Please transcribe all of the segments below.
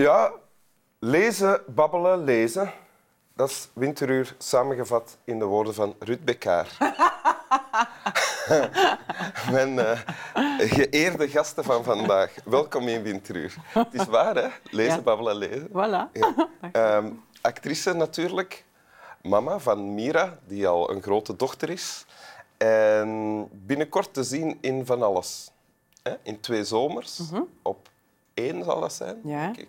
Ja, lezen, babbelen, lezen. Dat is winteruur samengevat in de woorden van Ruud Bekaar. Mijn uh, geëerde gasten van vandaag. Welkom in winteruur. Het is waar, hè? Lezen, Ja. babbelen, lezen. Voilà. Ja. Ehm, actrice natuurlijk. Mama van Mira, die al een grote dochter is. En binnenkort te zien in Van Alles. In twee zomers. Op één zal dat zijn, Ja. denk ik.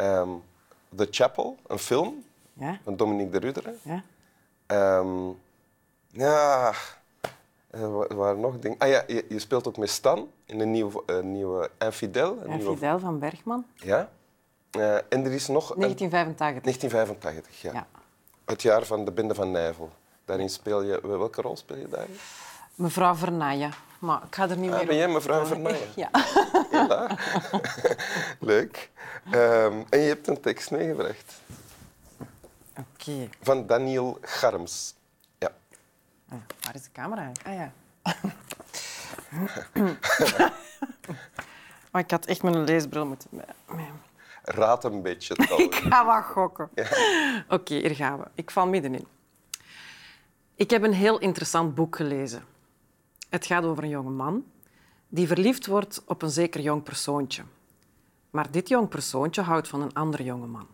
Ehm, The Chapel, een film Ja, van Dominique de Rudere. ja. Ehm, ja, er wa- er waren nog dingen. Ah ja, je, je speelt ook met Stan in een nieuwe, een nieuwe Infidel. Een En nieuwe- Fidel van Bergman, Ja. Eh, en er is nog een 1985. 1985, ja. Ja. Het jaar van de Binde van Nijvel. Daarin speel je... Welke rol speel je daarin? Mevrouw Vernaaien. Maar ik ga er niet Ah, meer ben jij mevrouw Vernaaien? Ja. Ja. Leuk. Ehm, en je hebt een tekst meegebracht Oké. van Daniel Garms. Ja. Ah, Waar is de camera? Ah ja. maar ik had echt mijn leesbril moeten... mee- Raad een beetje. Ik ga wat gokken. Oké, hier gaan we. Ik val middenin. Ik heb een heel interessant boek gelezen. Het gaat over een jonge man die verliefd wordt op een zeker jong persoontje. Maar dit jong persoontje houdt van een andere jonge man.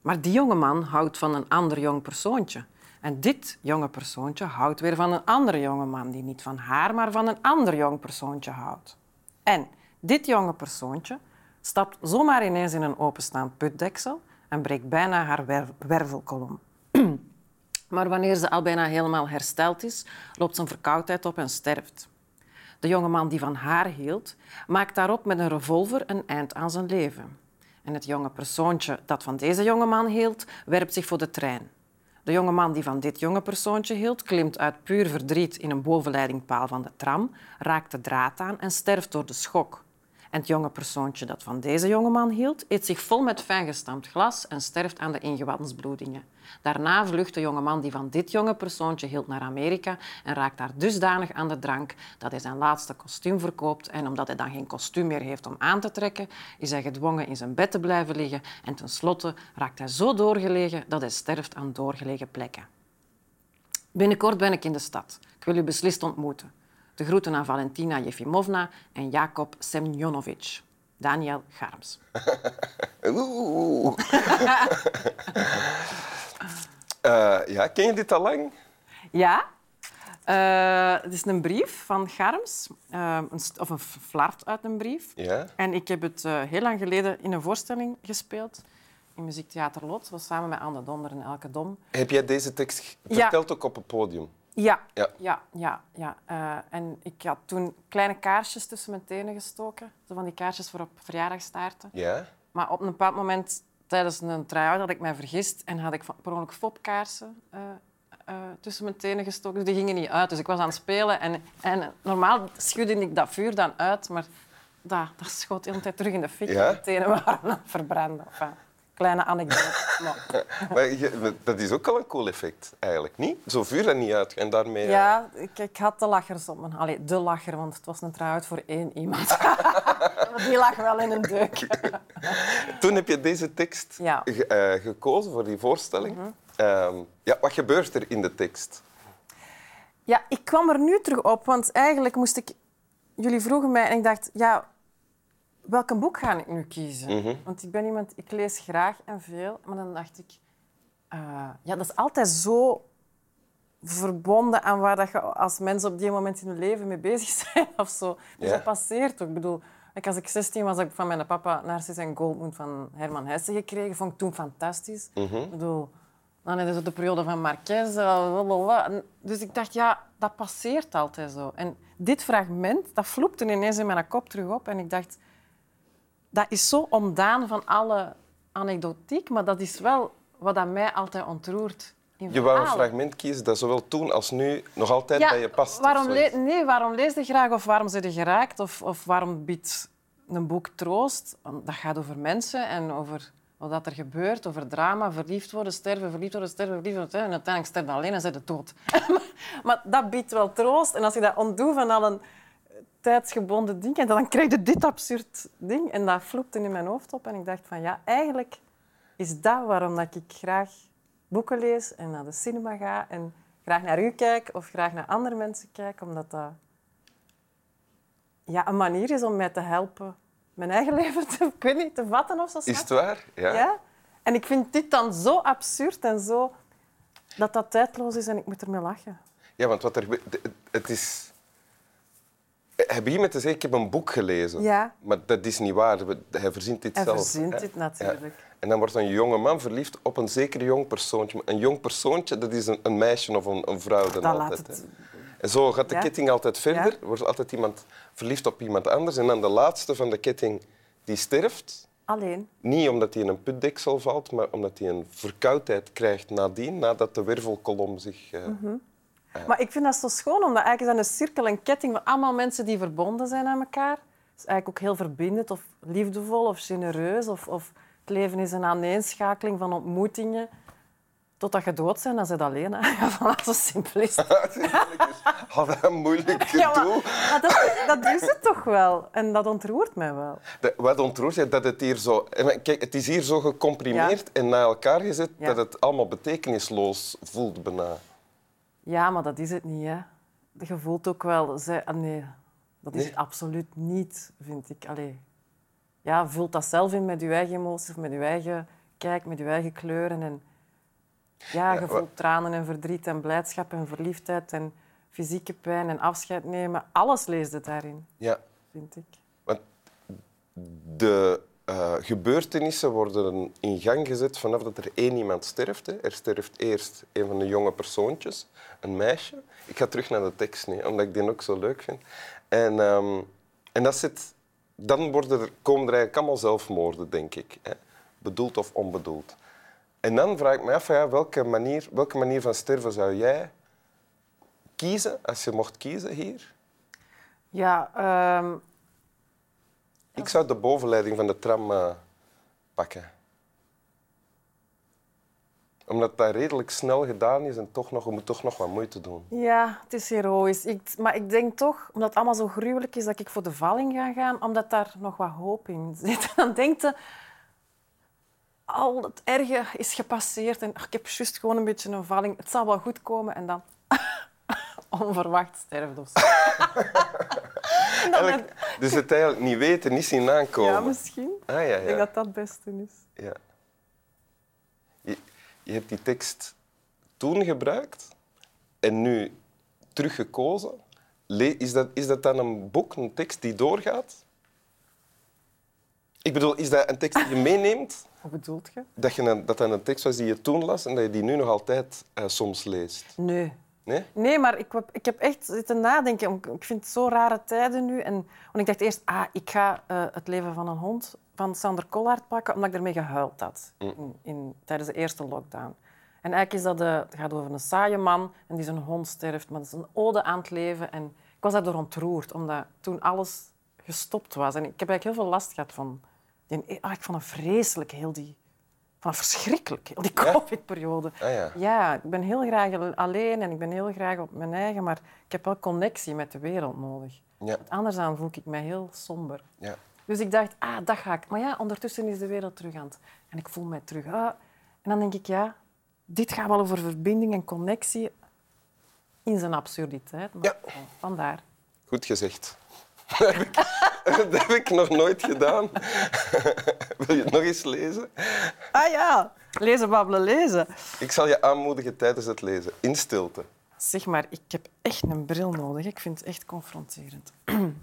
Maar die jonge man houdt van een ander jong persoontje. En dit jonge persoontje houdt weer van een andere jonge man die niet van haar, maar van een ander jong persoontje houdt. En dit jonge persoontje stapt zomaar ineens in een openstaand putdeksel en breekt bijna haar wer- wervelkolom. Maar wanneer ze al bijna helemaal hersteld is, loopt een verkoudheid op en sterft. De jonge man die van haar hield, maakt daarop met een revolver een eind aan zijn leven. En het jonge persoontje dat van deze jonge man hield, werpt zich voor de trein. De jonge man die van dit jonge persoontje hield, klimt uit puur verdriet in een bovenleidingpaal van de tram, raakt de draad aan en sterft door de schok. En het jonge persoontje dat van deze jonge man hield, eet zich vol met fijn gestampt glas en sterft aan de ingewandensbloedingen. Daarna vlucht de jonge man die van dit jonge persoontje hield naar Amerika en raakt daar dusdanig aan de drank dat hij zijn laatste kostuum verkoopt. En omdat hij dan geen kostuum meer heeft om aan te trekken, is hij gedwongen in zijn bed te blijven liggen. En tenslotte raakt hij zo doorgelegen dat hij sterft aan doorgelegen plekken. Binnenkort ben ik in de stad. Ik wil u beslist ontmoeten. De groeten aan Valentina Jefimovna en Jakob Semjonovic. Daniel Garms. Oeh. Eh, ja, ken je dit al lang? Ja. Eh, het is een brief van Garms, eh, een of een flart uit een brief. Ja. En ik heb het heel lang geleden in een voorstelling gespeeld in Muziektheater Lot. Was samen met Anne Donder en Elke Dom. Heb jij deze tekst Ja. verteld ook op het podium? Ja, Ja. ja, ja. ja. Eh, en ik had toen kleine kaarsjes tussen mijn tenen gestoken. Zo van die kaarsjes voor op verjaardagstaarten. Ja. Maar op een bepaald moment, tijdens een try-out, had ik mij vergist en had ik per ongeluk fopkaarsen eh, eh, tussen mijn tenen gestoken. Dus die gingen niet uit. Dus ik was aan het spelen en, en normaal schudde ik dat vuur dan uit, maar dat, dat schoot de hele tijd terug in de fik. Ja? Mijn tenen waren verbranden. Enfin, kleine anekdote. Maar, Maar je- dat is ook al een cool effect, eigenlijk. Niet? Zo vuur dat niet uit en daarmee... eh, ja, ik, ik had de lachers op mijn... Allee, de lacher, want het was een try-out voor één iemand. Die lag wel in een deuk. Toen heb je deze tekst Ja. ge- eh, gekozen voor die voorstelling. Ehm, ja, wat gebeurt er in de tekst? Ja, ik kwam er nu terug op, want eigenlijk moest ik... Jullie vroegen mij en ik dacht, ja, welk een boek ga ik nu kiezen? Want ik ben iemand, ik lees graag en veel, maar dan dacht ik, eh, ja, dat is altijd zo verbonden aan waar dat je als mensen op die moment in hun leven mee bezig zijn of zo. Dus dat passeert ook. Ik bedoel, als ik 16 was, ik van mijn papa Narcis en Goldmoon van Herman Hesse gekregen. Vond ik toen fantastisch. Ik bedoel, dan is het de periode van Marquez. eh, Dus ik dacht, ja, dat passeert altijd zo. En dit fragment, dat vloepte ineens in mijn kop terug op. En ik dacht, dat is zo ontdaan van alle anekdotiek, maar dat is wel wat dat mij altijd ontroert. Je wou een fragment kiezen dat zowel toen als nu nog altijd Ja, bij je past. Waarom, nee, waarom lees je graag of waarom zit je geraakt? Of, of waarom biedt een boek troost? Want Dat gaat over mensen en over wat er gebeurt, over drama, verliefd worden, sterven, verliefd worden, sterven, verliefd worden. En uiteindelijk sterft je alleen en zit je dood. maar dat biedt wel troost. En als je dat ontdoet van al een tijdsgebonden ding. En dan krijg je dit absurd ding. En dat vloepte in mijn hoofd op. En ik dacht van ja, eigenlijk is dat waarom dat ik graag boeken lees en naar de cinema ga. En graag naar u kijk of graag naar andere mensen kijk. Omdat dat ja, een manier is om mij te helpen mijn eigen leven te, ik weet niet, te vatten of zo. Is het waar? Ja. ja. En ik vind dit dan zo absurd en zo... Dat dat tijdloos is en ik moet ermee lachen. Ja, want wat er. Het is... Hij begint met te zeggen, ik heb een boek gelezen. Ja. Maar dat is niet waar. Hij verzint dit Hij zelf. verzint hè. dit natuurlijk. Ja. En dan wordt een jonge man verliefd op een zeker jong persoontje. Een jong persoontje, dat is een, een meisje of een, een vrouw dan altijd. het... En zo gaat de Ja. ketting altijd verder. Er wordt altijd iemand verliefd op iemand anders. En dan de laatste van de ketting, die sterft. Alleen. Niet omdat hij in een putdeksel valt, maar omdat hij een verkoudheid krijgt nadien, nadat de wervelkolom zich... eh, Mhm. Maar ik vind dat zo schoon, omdat eigenlijk is dat een cirkel, een ketting van allemaal mensen die verbonden zijn aan elkaar. Het is eigenlijk ook heel verbindend of liefdevol of genereus. Of, of het leven is een aaneenschakeling van ontmoetingen. Totdat je dood bent, dan zit alleen. Hè. Ja, voilà, zo simpel is het. Had een moeilijk Ja, gedoe. maar, maar dat, dat is het toch wel. En dat ontroert mij wel. De- Wat ontroert je dat het hier zo... maar Kijk, het is hier zo gecomprimeerd en naar elkaar gezet Ja. dat het allemaal betekenisloos voelt bijna. Ja, maar dat is het niet. Hè. Je voelt ook wel... Zij, ah, nee, dat is Nee? het absoluut niet, vind ik. Allee. Ja, vult dat zelf in met je eigen emoties, met je eigen kijk, met je eigen kleuren. En, ja, je Ja, voelt tranen en verdriet en blijdschap en verliefdheid en fysieke pijn en afscheid nemen. Alles leest het daarin, Ja, vind ik. want de gebeurtenissen worden in gang gezet vanaf dat er één iemand sterft. Hè. Er sterft eerst een van de jonge persoontjes, een meisje. Ik ga terug naar de tekst, nu, omdat ik die ook zo leuk vind. En, ehm, en dat zit, dan worden er, komen er eigenlijk allemaal zelfmoorden, denk ik. Hè. Bedoeld of onbedoeld. En dan vraag ik me af, ja, welke, manier, welke manier van sterven zou jij kiezen, als je mocht kiezen hier? Ja, ehm, Ik zou de bovenleiding van de tram eh, pakken. Omdat dat redelijk snel gedaan is en toch nog, je moet toch nog wat moeite doen. Ja, het is heroïs. Ik, maar ik denk toch, omdat het allemaal zo gruwelijk is, dat ik voor de valling ga gaan, omdat daar nog wat hoop in zit. Dan denkt je, al het erge is gepasseerd en ach, ik heb juist gewoon een beetje een valling. Het zal wel goed komen en dan onverwacht sterft of zo. En dan dus het eigenlijk niet weten, niet zien aankomen. ja, misschien. Ah, ja, Ik denk ja. dat dat het beste is. ja. Je, je hebt die tekst toen gebruikt en nu teruggekozen. Is dat, is dat dan een boek, een tekst die doorgaat? Ik bedoel, is dat een tekst die je meeneemt? Wat bedoelt je? Dat, je een, dat dat een tekst was die je toen las en dat je die nu nog altijd eh, soms leest. Nee. Nee? Nee, maar ik, heb- ik heb echt zitten nadenken. Ik vind het zo rare tijden nu. En, want ik dacht eerst, ah, ik ga eh, het leven van een hond van Sander Collard pakken, omdat ik ermee gehuild had in, in, tijdens de eerste lockdown. En eigenlijk is dat de, het gaat over een saaie man en die zijn hond sterft, maar het is een ode aan het leven. En ik was daardoor ontroerd, omdat toen alles gestopt was. En ik heb eigenlijk heel veel last gehad van... Die, ah, ik vond het vreselijk, heel die... Van verschrikkelijk, die covid-periode. Ah, ja. Ja, ik ben heel graag alleen en ik ben heel graag op mijn eigen, maar ik heb wel connectie met de wereld nodig. Ja. Want Anders dan voel ik mij heel somber. Ja. Dus ik dacht, ah, dat ga ik. Maar ja, ondertussen is de wereld terug aan het... En ik voel mij terug. Ah. En dan denk ik, ja, dit gaat wel over verbinding en connectie in zijn absurditeit. Maar Ja. oh, vandaar. Goed gezegd. Dat heb, ik, dat heb ik nog nooit gedaan. Wil je het nog eens lezen? Ah ja, lezen, babbelen, lezen. Ik zal je aanmoedigen tijdens het lezen, in stilte. Zeg maar, ik heb echt een bril nodig. Ik vind het echt confronterend.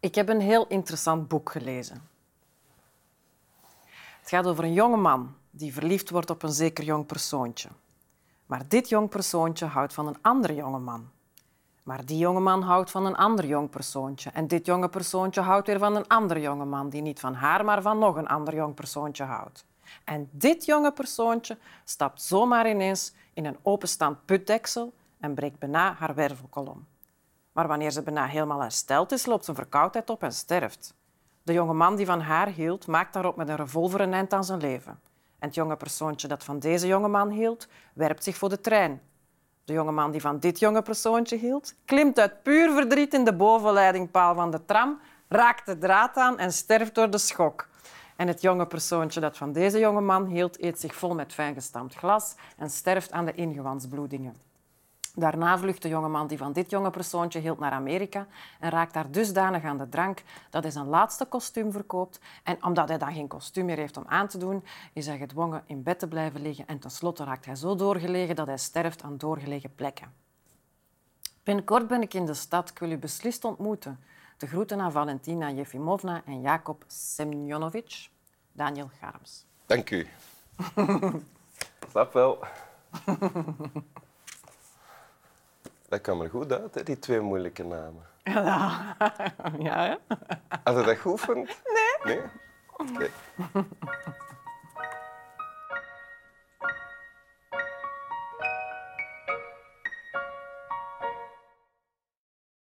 Ik heb een heel interessant boek gelezen. Het gaat over een jonge man die verliefd wordt op een zeker jong persoontje. Maar dit jong persoontje houdt van een andere jonge man. Maar die jonge man houdt van een ander jong persoontje. En dit jonge persoontje houdt weer van een ander jonge man die niet van haar, maar van nog een ander jong persoontje houdt. En dit jonge persoontje stapt zomaar ineens in een openstaand putdeksel en breekt bijna haar wervelkolom. Maar wanneer ze bijna helemaal hersteld is, loopt zijn verkoudheid op en sterft. De jonge man die van haar hield, maakt daarop met een revolver een eind aan zijn leven. En het jonge persoontje dat van deze jonge man hield, werpt zich voor de trein. De jongeman die van dit jonge persoontje hield, klimt uit puur verdriet in de bovenleidingpaal van de tram, raakt de draad aan en sterft door de schok. En het jonge persoontje dat van deze jonge man hield, eet zich vol met fijngestampt glas en sterft aan de ingewandsbloedingen. Daarna vlucht de jongeman die van dit jonge persoontje hield naar Amerika en raakt daar dusdanig aan de drank dat hij zijn laatste kostuum verkoopt. En omdat hij dan geen kostuum meer heeft om aan te doen, is hij gedwongen in bed te blijven liggen en tenslotte raakt hij zo doorgelegen dat hij sterft aan doorgelegen plekken. Binnenkort ben ik in de stad. Ik wil u beslist ontmoeten. De groeten aan Valentina Jefimovna en Jacob Semjonovic. Daniel Garms. Dank u. Snap wel. Dat kwam er goed uit, hè, die twee moeilijke namen. Ja, ja hè? Had je dat geoefend? Nee. Nee? Oké.